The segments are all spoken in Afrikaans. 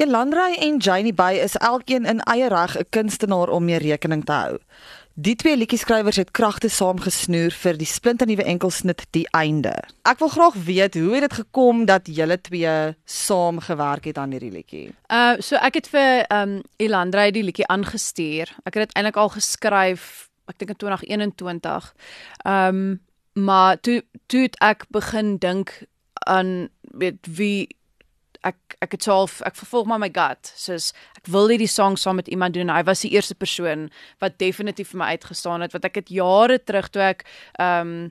Elandrey en Janie Bay is elkeen in eie reg 'n kunstenaar om mee rekening te hou. Die twee liedjieskrywers het kragte saamgesnoer vir die splinternuwe enkelsnit Die Einde. Ek wil graag weet hoe het dit gekom dat julle twee saam gewerk het aan hierdie liedjie? Uh so ek het vir um Elandrey die liedjie aangestuur. Ek het dit eintlik al geskryf, ek dink in 2021. Um maar toe toe ek begin dink aan weet wie ek ek het self ek vervolg maar my gut. Soos ek wil hierdie song saam met iemand doen. Hy was die eerste persoon wat definitief vir my uitgestaan het wat ek het jare terug toe ek ehm um,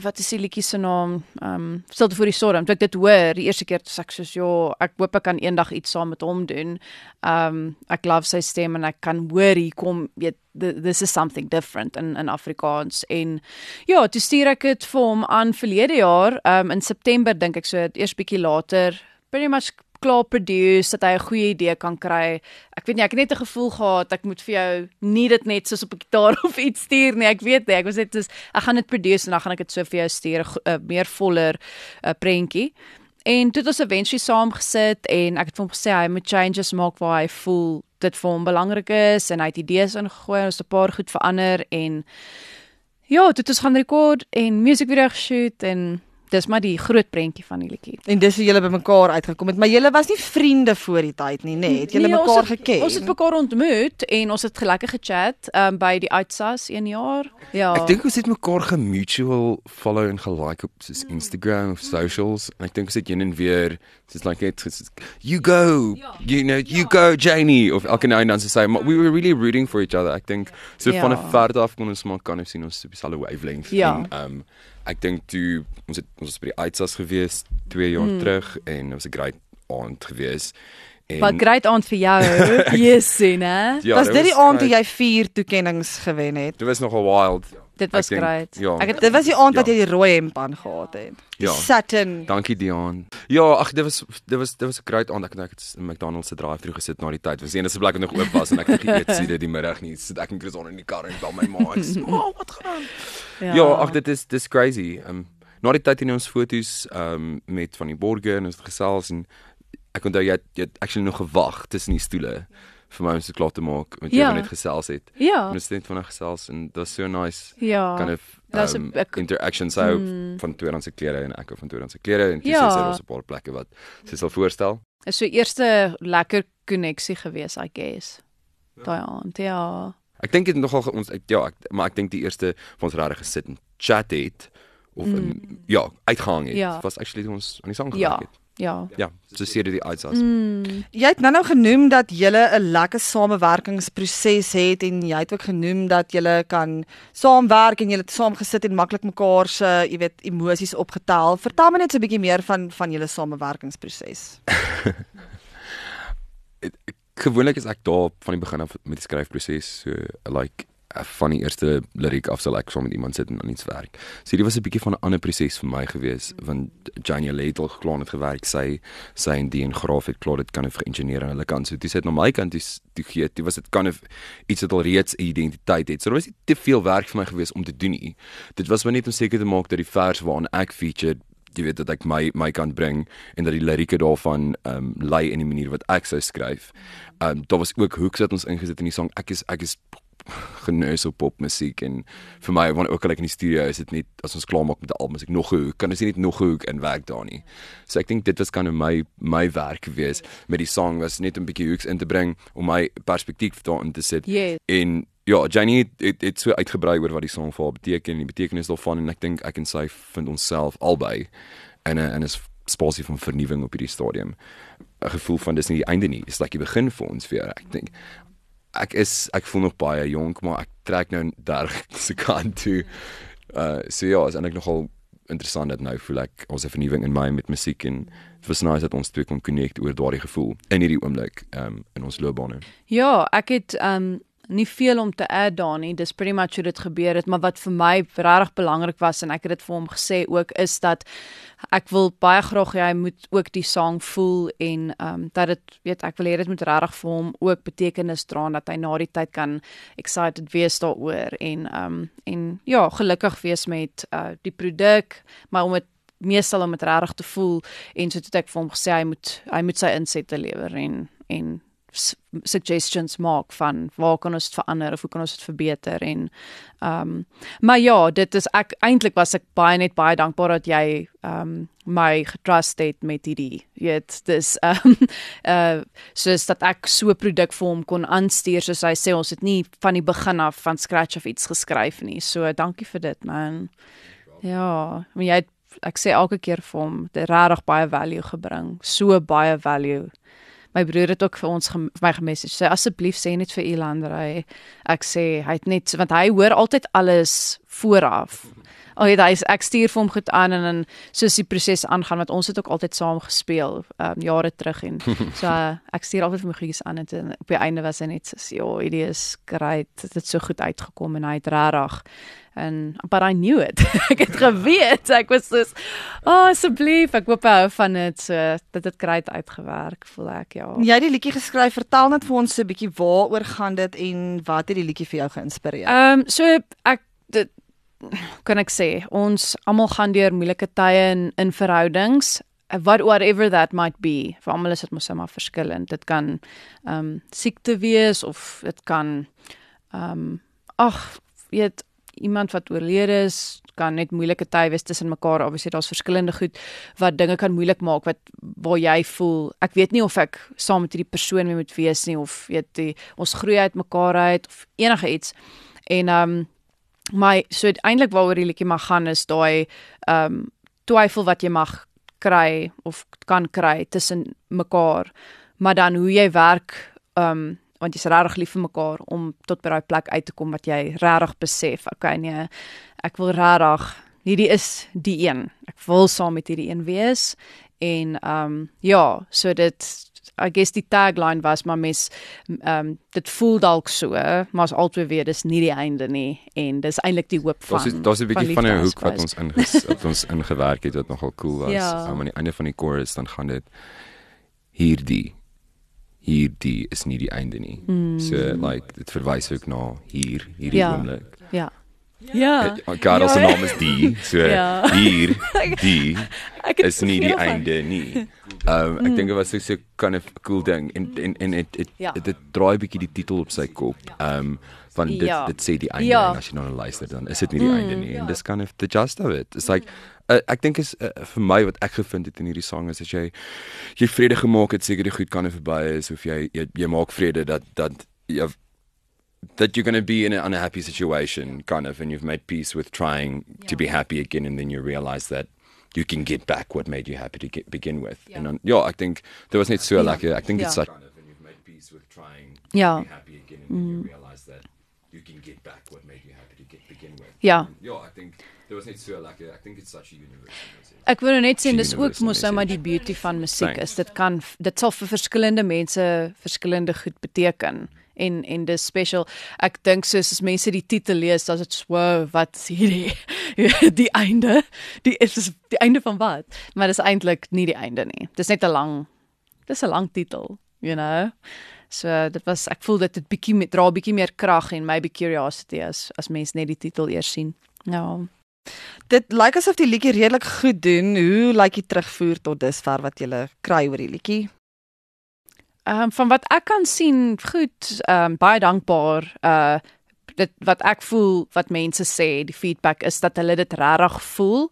wat is die liedjie se naam? Ehm um, stilte voor die storm toe ek dit hoor die eerste keer toe ek soos ja ek hoop ek kan eendag iets saam met hom doen. Ehm um, ek love sy stem en ek kan hoor hier kom weet this is something different in in Afrikaans. En ja toe stuur ek dit vir hom aan verlede jaar ehm um, in September dink ek so eers bietjie later pretty much klaar produce dat hy 'n goeie idee kan kry. Ek weet nie, ek het net 'n gevoel gehad ek moet vir jou nie dit net soos op 'n gitaar of iets stuur nie. Ek weet nie, ek was net soos ek gaan dit produce en dan gaan ek dit so vir jou stuur 'n uh, meer voller uh, prentjie. En toe het ons eventually saamgesit en ek het vir hom gesê hy moet changes maak waar hy voel dit vir hom belangrik is en hy het idees ingegooi, ons het 'n paar goed verander en ja, toe het ons gaan rekord en music video geshoot en dis maar die groot prentjie van die liedjie. En dis hoe julle bymekaar uitgekom het, maar julle was nie vriende voor die tyd nie, nê? Nee. Het julle nee, mekaar geken? Ons het mekaar ontmoet en ons het lekker gechat um, by die Outsas 1 jaar. Ja. Ek dink ons het mekaar gemutual follow en gelike op soos Instagram of socials. En ek dink ons het een en weer soos like it you go. Ja. You know, you ja. go Janie of elke nou en dan sê we were really rooting for each other. Ek dink so ja. van 'n ver af kon ons maar kan ons sien ons op dieselfde wavelength ja. en um ek dink toe ons het ons was by die Uitsas gewees 2 jaar mm. terug en dit was 'n great aand gewees. Wat great aand vir jou. yes, né? Ja, was dit die aand toe jy 4 toekenninge gewen het? Dit was nogal wild. Dit was great. Ja. Ek het dit was die aand wat ja. jy die rooi hemp aangehad het. Ja. Satin. Dankie Dion. Ja, ag dit was dit was dit was 'n great aand. Ek het net in McDonald's se drive-thru gesit na die tyd. Was die enigste plek wat nog oop was en ek het geëet sien dit die middag nie. Sit ek en Chris on in die kar en bel my ma. Ek sê, "Oh, wat gaan?" Ja, ja ag dit is dis crazy. Um na die tyd het ons foto's um met van die borgers en ons gesels en ek onthou jy het, jy het actually nog gewag tussen die stoele vir my om se klaar te maak ja. jy net gesels het. Ja. Ons het net vanaand gesels en dit was so nice. Ja. Kind of um, ek, interaction so mm. van twee randse klere en ek van twee randse klere en dis ja. is daar 'n paar plekke wat sy sal voorstel. Is so eerste lekker koneksie gewees, I guess. Ja. Daai aand, ja. Ek dink dit nogal ons ja, ek, maar ek dink die eerste van ons regtig gesit en chat het of mm. in, ja, uitgehang het. Ja. Was actually ons aan die sang gewerk ja. het. Ja. Ja, so sê dit die uitsas. Mm. Jy het nou-nou genoem dat julle 'n lekker samewerkingsproses het en jy het ook genoem dat julle kan saamwerk en julle het saam gesit en maklik mekaar se, jy weet, emosies opgetel. Vertel my net so 'n bietjie meer van van julle samewerkingsproses. Gewoonlik is ek daar van die begin af met die skryfproses, so like van die eerste liriek af sal ek saam met iemand sit en aan iets werk. So hierdie was 'n bietjie van 'n ander proses vir my gewees want Janie Ladle geklaar het gewerk sy sy en die en graaf het klaar dit kan of geïngineer aan hulle kant. So dis het na my kant dis die gee dit was dit kan of iets wat al reeds 'n identiteit het. So daar was nie te veel werk vir my gewees om te doen nie. Dit was maar net om seker te maak dat die vers waarna ek featured jy weet dat ek my my kan bring en dat die lirieke daarvan ehm um, lei in die manier wat ek sou skryf. Ehm um, daar was ook hoeks wat ons ingesit in die song. Ek is ek is geneus op popmusiek en vir my wanneer ook al ek in die studio is dit net as ons klaar maak met die album as ek nog 'n hoek kan as jy net nog 'n hoek in werk daar nie. So ek dink dit was kan kind of my my werk wees met die song was net 'n bietjie hoeks in te bring om my perspektief daarin te sit. Yes. En ja, Jenny het het, het so uitgebrei oor wat die song vir haar beteken en die betekenis daarvan en ek dink ek en sy vind onsself albei en en is spasie van vernuwing op hierdie stadium. 'n gevoel van dis nie die einde nie, dis net like die begin vir ons weer. Ek dink ek is ek voel nog baie jonk, maar ek trek nou daar se kant toe. Uh so ja, is eintlik nogal interessant dat nou voel ek ons 'n vernuwing in my met musiek en dit was nice dat ons twee kon connect oor daardie gevoel in hierdie oomblik um in ons loopbane. Ja, ek het um nie veel om te add daar nie. Dis pretty much hoe dit gebeur het, maar wat vir my regtig belangrik was en ek het dit vir hom gesê ook is dat ek wil baie graag hy moet ook die sang voel en ehm um, dat dit weet ek wil hê dit moet regtig vir hom ook betekenis dra dat hy na die tyd kan excited wees daaroor en ehm um, en ja, gelukkig wees met uh die produk, maar om dit meestal om dit regtig te voel en so het ek vir hom gesê hy moet hy moet sy insette lewer en en suggestions maak van waar kan ons dit verander of hoe kan ons dit verbeter en ehm um, maar ja dit is ek eintlik was ek baie net baie dankbaar dat jy ehm um, my getrust het met hierdie weet dis ehm um, uh soos dat ek so produk vir hom kon aanstuur soos hy sê ons het nie van die begin af van scratch of iets geskryf nie. So dankie vir dit man. Ja maar jy het, ek sê elke keer vir hom dit regtig baie value gebring. So baie value my broer het ook vir ons vir my gemessage sê asseblief sê net vir Elandrey ek sê hy het net want hy hoor altyd alles vooraf Al het hy ek stuur vir hom goed aan en dan soos die proses aangaan want ons het ook altyd saam gespeel um, jare terug en so uh, ek stuur altyd vir my goedjies aan en op die einde was hy net so ja, hierdie is great dit het so goed uitgekom en hy het regtig en but I knew it. ek het geweet. Ek was so, "Oh, asseblief, ek hoop hou van dit." So dit het great uitgewerk, voel ek, ja. Jy het die liedjie geskryf. Vertel net vir ons so 'n bietjie waaroor gaan dit en wat het die liedjie vir jou geïnspireer? Ehm um, so ek dit kan ek sê, ons almal gaan deur moeilike tye in in verhoudings what whatever that might be. Vir almal is dit mos sommer verskillend. Dit kan ehm um, siekte wees of dit kan ehm um, ag, weet iemand wat oorlede is kan net moeilike tye wees tussen mekaar. Obviously daar's verskillende goed wat dinge kan moeilik maak wat waar jy voel ek weet nie of ek saam met hierdie persoon mee moet wees nie of weet jy ons groei uit mekaar uit of enige iets. En ehm um, my so eintlik waaroor die liedjie mag gaan is daai ehm um, twyfel wat jy mag kry of kan kry tussen mekaar. Maar dan hoe jy werk ehm um, want jy's regtig lief vir mekaar om tot by daai plek uit te kom wat jy regtig besef, okay nee, ek wil regtig hierdie is die een. Ek wil saam met hierdie een wees en ehm um, ja, so dit I guess die tagline was maar mes ehm um, dit voel dalk so, maar as altyd weer dis nie die einde nie en dis eintlik die hoop van. Daar's daar's 'n bietjie van 'n hoek wat ons inges wat ons ingewerk het wat nogal cool was. Ja. Um, aan die einde van die chorus dan gaan dit hierdie hierdie is nie die einde nie. Mm. So like dit verwys ook na hier, hierdie ja. oomblik. Ja. Ja. God se naam is die. So Ja. hier, die Ek is nie die einde nie. Um ek dink dit was so 'n kind of cool ding en en en dit dit Ja. dit draai bietjie die titel op sy kop. Um van dit Ja. dit sê die einde Ja. en as jy nou luister dan is dit nie die einde nie en dis kind of the just of it. It's like uh, ek dink is uh, vir my wat ek gevind het in hierdie sang is as jy jy vrede gemaak het seker die goed kan er verby is of jy jy, jy maak vrede dat dat jy that you're going to be in an unhappy situation kind of and you've made peace with trying to be happy again and then you realize that you can get back what made you happy to get, begin with and dan, ja ek dink dit was net so Ja. lekker ek dink Ja. dit's such kind of and you've made peace with trying Ja. to be happy again and then you mm. realize that you can get back what made you happy to get, begin with Ja. ja I think there was net so like I think it's such a universal message Ek wil nou net sê dis ook Universal mos nou maar die message. beauty van musiek Thanks. is dit kan dit sal vir verskillende mense verskillende goed beteken en en dis special. Ek dink soos as mense die titel lees dan is dit wow wat is hierdie? Die einde. Die is die einde van wat? Maar dis eintlik nie die einde nie. Dis net 'n lang dis 'n lang titel you know? So dit was ek voel dit het bietjie met dra bietjie meer krag en maybe curiosity as as mense net die titel eers sien. Ja. Dit lyk asof die liedjie redelik goed doen. Hoe lyk die terugvoer tot dusver wat jy kry oor die liedjie? Ehm um, van wat ek kan sien, goed, ehm um, baie dankbaar. Uh dit wat ek voel wat mense sê, die feedback is dat hulle dit regtig voel.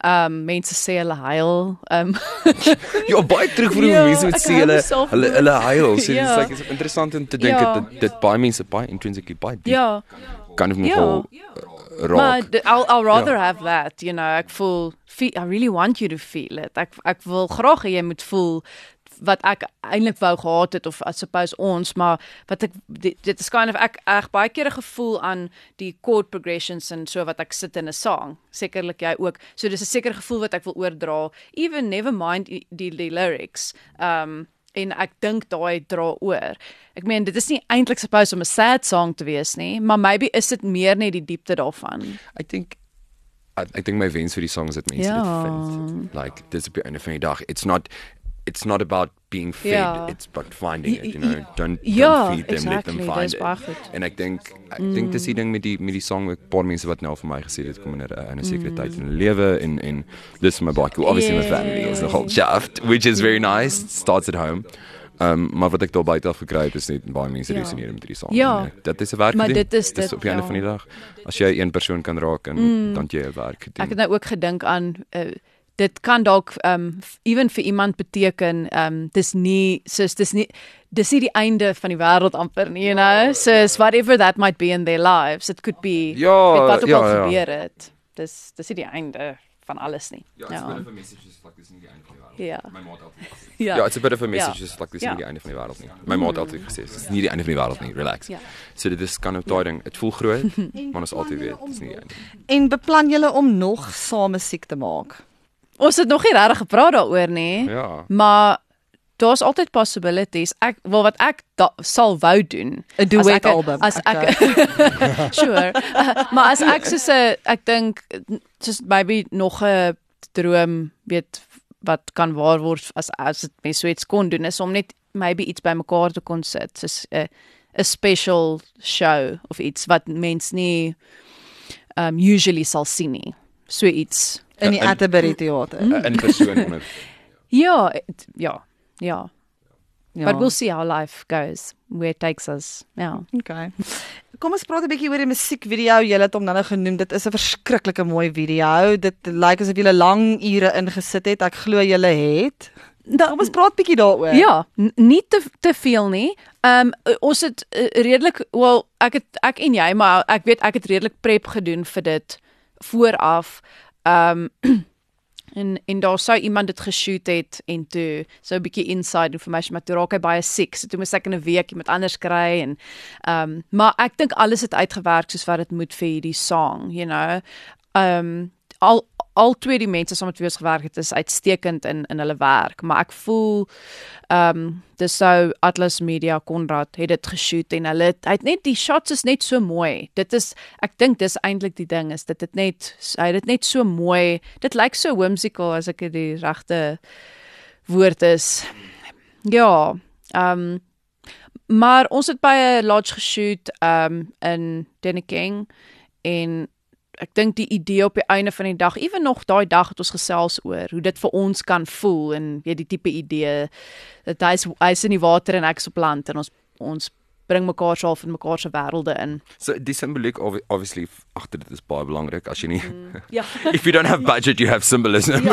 Ehm um, mense sê hulle huil. Ehm um, ja baie terugvoer Ja, ja, mense moet ek sê hulle hulle hulle huil so Ja. dit's like it's interessant om te dink Ja. dat dit, dit baie mense baie intrinsically baie diep ja, kan of Ja. nogal raak. maar I'll I'll rather Ja. have that, you know. Ek voel fe- I really want you to feel it. Ek ek wil graag hê jy moet voel wat ek eintlik wou gehad het of I suppose ons maar wat ek dit, dit is kind of ek ek baie keer 'n gevoel aan die chord progressions en so wat ek sit in 'n song sekerlik jy ook so dis 'n sekere gevoel wat ek wil oordra even never mind die, die, die lyrics um en ek dink daai dra oor. Ek meen dit is nie eintlik supposed om 'n sad song te wees nie, maar maybe is dit meer net die diepte daarvan. Ek dink ek, ek dink my wens vir die song is dat mense Ja. dit vind. Like dis op die einde van die dag. It's not it's not about being fed, Ja. it's about finding it, you know. Don't, Ja, don't feed them, let them exactly, find it. En ek dink ek dink dis die ding met die met die song met 'n paar mense wat nou vir my gesê het kom in 'n in 'n sekere tyd in hulle lewe en en dis my baie cool. Obviously my family is the whole shaft, which is very nice. It starts at home. Um maar wat ek daar buite af gekry het is net baie mense Ja. resoneer met hierdie song. Ja. En, eh, Dit is 'n werk Maar dit is dis dit, op die einde ja. van die dag. As jy een persoon kan raak en mm. dan jy 'n werk gedoen. Ek het nou ook gedink aan uh, dit kan dalk um ewen vir iemand beteken um dis nie soos dis nie dis nie die einde van die wêreld amper nie you know soos whatever that might be in their lives it could be Ja, wat ook ja, al ja. gebeur het dis dis nie die einde van alles nie Ja, it's a bit of a message just like dis nie die einde van die wêreld. Ja. My maat altyd gesê. ja Ja, it's a bit of a message Ja. just like dis Ja. nie die einde van die wêreld nie. My maat altyd gesê, dis nie die einde van die wêreld nie. Relax. Ja. So dit is kan 'n daai ding. Dit voel groot, maar ons altyd weet dis nie die einde. En beplan julle om nog saam musiek te maak? Ons het nog nie regtig gepraat daaroor nie Ja. maar daar's altyd possibilities ek wel wat ek da, sal wou doen 'n duet ek- album. as ek sure uh, maar as ek soos 'n ek dink soos maybe nog 'n droom weet wat kan waar word as as dit mens so iets kon doen is om net maybe iets bymekaar te kon sit soos 'n 'n special show of iets wat mens nie um usually sal sien nie so iets in die In- Atterbury Theater. Uh, in persoon onder ja het- ja ja Ja. but we'll see how life goes where it takes us ja Okay. Kom ons praat 'n bietjie oor die musiekvideo. Jy het hom nou genoem. Dit is 'n verskriklike mooi video. Dit lyk asof jy lang ure ingesit het. Ek glo jy het. Kom ons praat bietjie daaroor. Ja, nie te te veel nie. Ehm um, ons het uh, redelik wel ek het ek en jy maar ek weet ek het redelik prep gedoen vir dit vooraf. Ehm um, en en daar sou iemand dit geshoot het en toe so 'n bietjie inside information maar toe raak hy baie siek. So toe moes ek in 'n week iemand anders kry en ehm um, maar ek dink alles het uitgewerk soos wat dit moet vir hierdie song, you know. Ehm um, al al twee die mense saam met wie ons gewerk het is uitstekend in in hulle werk, maar ek voel ehm um, dis sou Atlas Media Konrad het dit geshoot en hulle het, hy het net die shots is net so mooi. Dit is ek dink dis eintlik die ding is dit het net hy het dit net so mooi. Dit lyk so whimsical as ek dit die regte woord is. Ja, ehm um, maar ons het by 'n lodge geshoot ehm um, in Denneking en ek dink die idee op die einde van die dag, ewen nog daai dag het ons gesels oor hoe dit vir ons kan voel en weet die tipe idee dat hy's hy's in die water en ek is op land en ons ons bring mekaar so half in mekaar se wêrelde in. So die simboliek obvi- obviously agter dit is baie belangrik as jy nie Ja. if you don't have budget you have symbolism.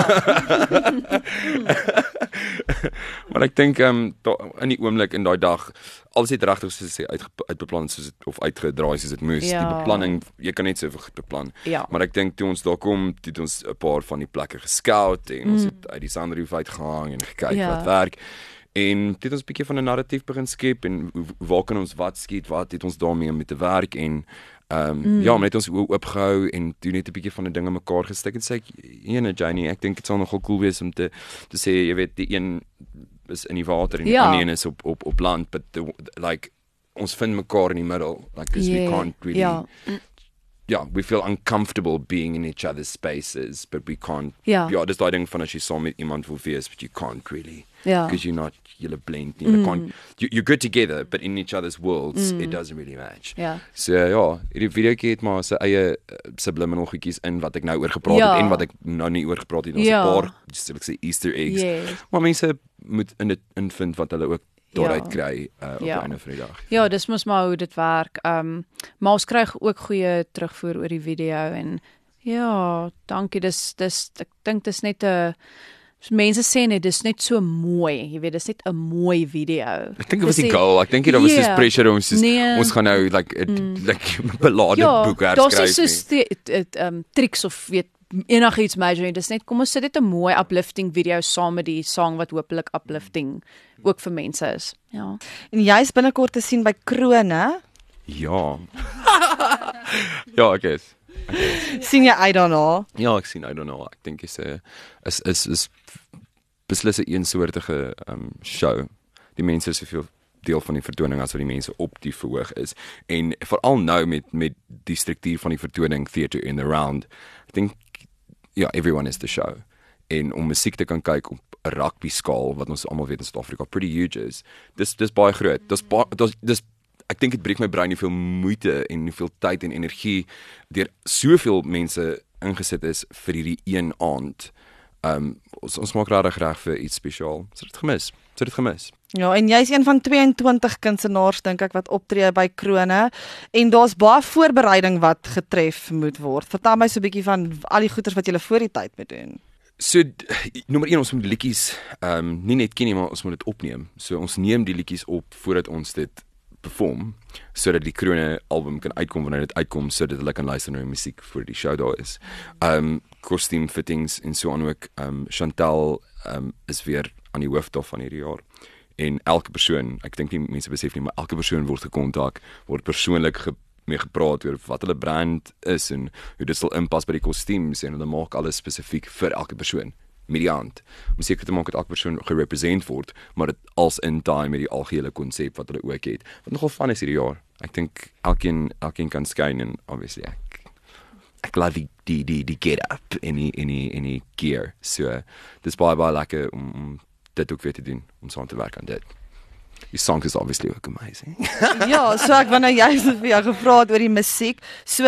maar ek dink ehm um, in die oomblik in daai dag alles het regtig soos sê uit uitbeplan soos dit of uitgedraai soos dit moes. Ja. Die beplanning, jy kan net soveel goed beplan. Ja. Maar ek dink toe ons daar kom, het ons 'n paar van die plekke gescout en ons het uit die Sandroof uitgehang en gekyk Ja. wat werk. En dit het ons 'n bietjie van 'n narratief begin skep en waar kan ons wat skiet, wat het ons daarmee om te werk en ehm um, mm. ja, net ons oë oopgehou en toe net 'n bietjie van 'n dinge mekaar gestik en sê ek ene Janie, ek dink dit sal nogal cool wees om te te sê jy weet die een is in die water en die Ja. ander een is op op op land but the, like ons vind mekaar in die middel like we Yeah, can't really ja. Yeah, we feel uncomfortable being in each other's spaces, but we can't. Ja. ja dis daai ding van as jy saam met iemand wil wees, but you can't really. Ja. Because you're not, you're blend. You mm. can't. You, you're good together, but in each other's worlds, mm. it doesn't really match. Ja. So ja, hierdie videoetjie het maar sy eie uh, subliminal goedjies in wat ek nou oor gepraat Ja. het en wat ek nou nie oor gepraat het. Ons Ja. 'n paar, sal ek sê Easter eggs. Yes. Maar mense moet in dit invind wat hulle ook daaruit Ja. kry uh, op Ja. die einde van die dag. Ja, dis mos maar hoe dit werk. Ehm um, maar ons kry ook goeie terugvoer oor die video en ja, dankie. Dis dis ek dink dis net 'n mense sê net dis net so mooi. Jy weet, dis net 'n mooi video. Ek dink dit was Dis die goal. Ek dink daar was Ja. soos pressure ons soos, Nee. ons gaan nou like it, mm. like belade ja, boek daar's herskryf. nie so dit ehm um, triks of weet enigiets major nie. Dis net kom ons sit dit 'n mooi uplifting video saam met die song wat hopelik uplifting ook vir mense is. Ja. En jy's binnekort te sien by Krone. Ja. ja, ek is. sien jy uit daarna? Ja, ek sien, I don't know. Ek dink is 'n is is is beslis 'n eensoortige um show. Die mense is soveel deel van die vertoning as wat die mense op die verhoog is en veral nou met met die struktuur van die vertoning theater in the round. Ek dink ja, everyone is the show en om musiek te kan kyk op 'n rugby skaal wat ons almal weet in Suid-Afrika pretty huge is. Dis dis baie groot. Dis dis dis ek dink dit breek my brein hoeveel moeite en hoeveel tyd en energie deur soveel mense ingesit is vir hierdie een aand. Um, ons ons maak regtig reg vir iets spesiaal. Ons het dit gemis. Ons het dit gemis. Ja, en jy's een van 22 kunstenaars dink ek wat optree by Krone en daar's baie voorbereiding wat getref moet word. Vertel my so 'n bietjie van al die goeders wat jy voor die tyd moet doen. So nommer 1 ons moet liedjies ehm um, nie net ken nie, maar ons moet dit opneem. So ons neem die liedjies op voordat ons dit perform sodat die krone album kan uitkom wanneer dit uitkom sodat hulle kan luister na die musiek voor die show daar is. Um costume fittings en so aan ook. Um Chantel um is weer aan die hoof daarvan hierdie jaar. En elke persoon, ek dink nie mense besef nie, maar elke persoon word gekontak, word persoonlik ge mee gepraat oor wat hulle brand is en hoe dit sal inpas by die kostuums en hulle maak alles spesifiek vir elke persoon met die hand. Om seker te maak dat elke persoon gerepresent word, maar dit als in time met die algehele konsep wat hulle ook het. Wat nogal van is hierdie jaar. Ek dink elkeen elkeen kan skyn en obviously ek ek love die die die, die get up in die in die in die gear. So dis baie baie lekker om, om dit ook weer te doen om saam te werk aan dit. Die song is obviously ook amazing. ja, so ek wou nou juist vir jou gevra het oor die musiek. So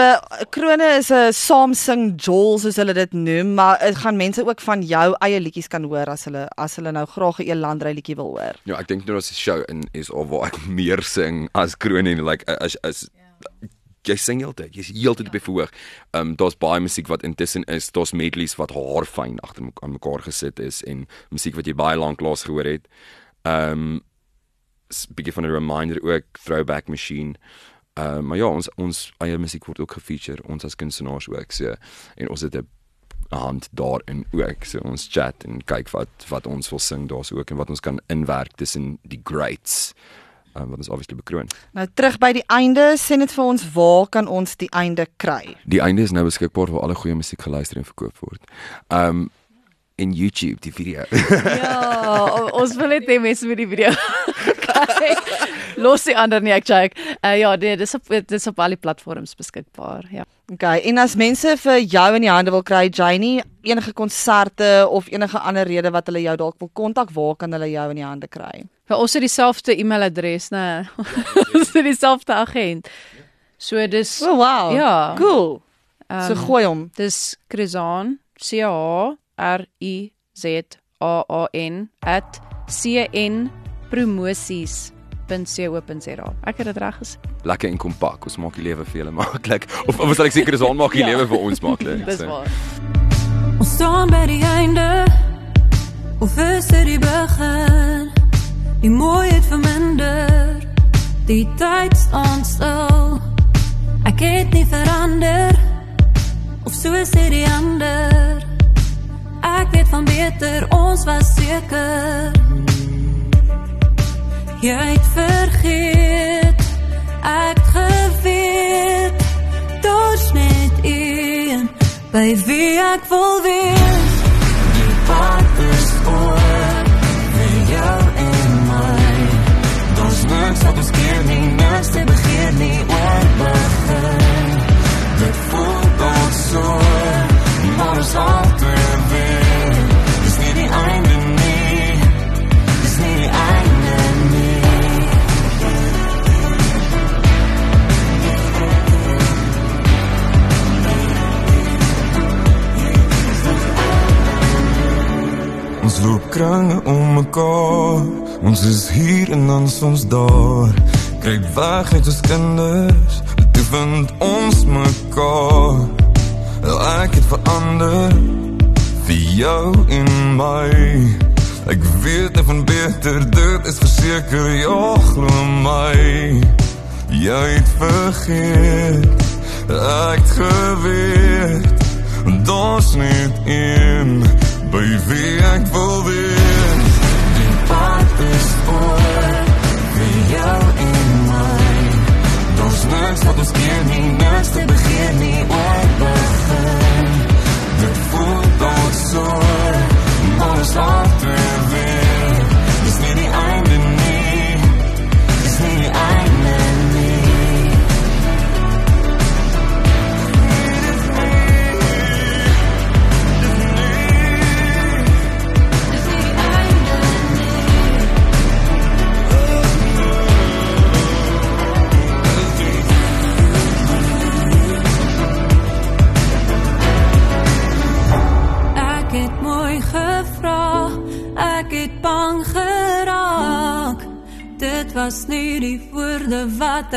Krone is 'n saamsing jol soos hulle dit noem, maar dit gaan mense ook van jou eie liedjies kan hoor as hulle as hulle nou graag 'n Elandrey liedjie wil hoor. Ja, ek dink nou as die show in is of waar ek meer sing as Krone en like as as yeah. Jy sing heeltyd, jy's heeltyd op die verhoog. Ehm um, daar's baie musiek wat intussen is, daar's medleys wat haar fyn agter aan mekaar gesit is en musiek wat jy baie lank laas gehoor het. Ehm um, bietjie van 'n reminder ook throwback machine. Ehm uh, maar ja, ons ons eie musiek word ook gefeature, ons as kunstenaars ook so en ons het 'n hand daarin ook. So ons chat en kyk wat wat ons wil sing daarso ook en wat ons kan inwerk tussen die greats. Um, wat ons obviously bekroon. Nou terug by die einde, sê net vir ons waar kan ons die einde kry? Die einde is nou beskikbaar waar alle goeie musiek geluister en verkoop word. Um in YouTube die video. ja, ons wil net hê mense moet die video kyk. Los die ander nie ek check. Uh, ja, nee, dis op dis op al die platforms beskikbaar. Ja. Okay, en as mense vir jou in die hande wil kry, Janie, enige konserte of enige ander rede wat hulle jou dalk wil kontak, waar kan hulle jou in die hande kry? Ja, ons het dieselfde e-mailadres, né? ons het dieselfde agent. So dis Oh wow. Ja. Cool. Um, so gooi hom. Dis Krizaan, C A R I Z A A N @cnpromosies.co.za. Ek het dit reg gesê. Lekker en kompak. Ons maak die lewe vir julle maklik. Of of sal ek seker is ons maak die ja. lewe vir ons maklik. Dis waar. Ons staan by die einde. Of is dit die begin? Die mooiheid verminder. Die tyd staan stil. Ek het nie verander. Of so is dit die ander. Ek weet van beter, ons was seker. Jy het vergeet. Ek het geweet. Daar's net een by wie ek wil wees. Die pad is oor ons keer nie, niks te begeer nie, oor begin. Dit voel dan so, maar ons altyd weer. Dis nie die einde nie, dis nie die einde nie. Ons loop kringe om mekaar. Ons is hier en dan soms daar. Kyk weg uit ons kinders. Toe vind ons mekaar. Wel ek het verander vir jou en my. Ek weet net van beter, dit is verseker, ja, glo my. Jy het vergeet. Ek het geweet. Daar's net een by wie ek wil wees. Is voor vir jou en my. Daar's niks wat ons keer nie, niks te begeer nie, ooit begin.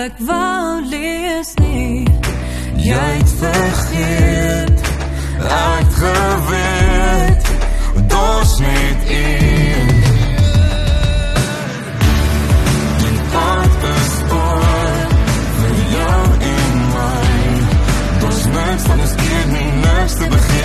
Ek wou lees nie. Jy het vergeet. Ek geweet. My? Daar's niks van ons keer nie Niks te begin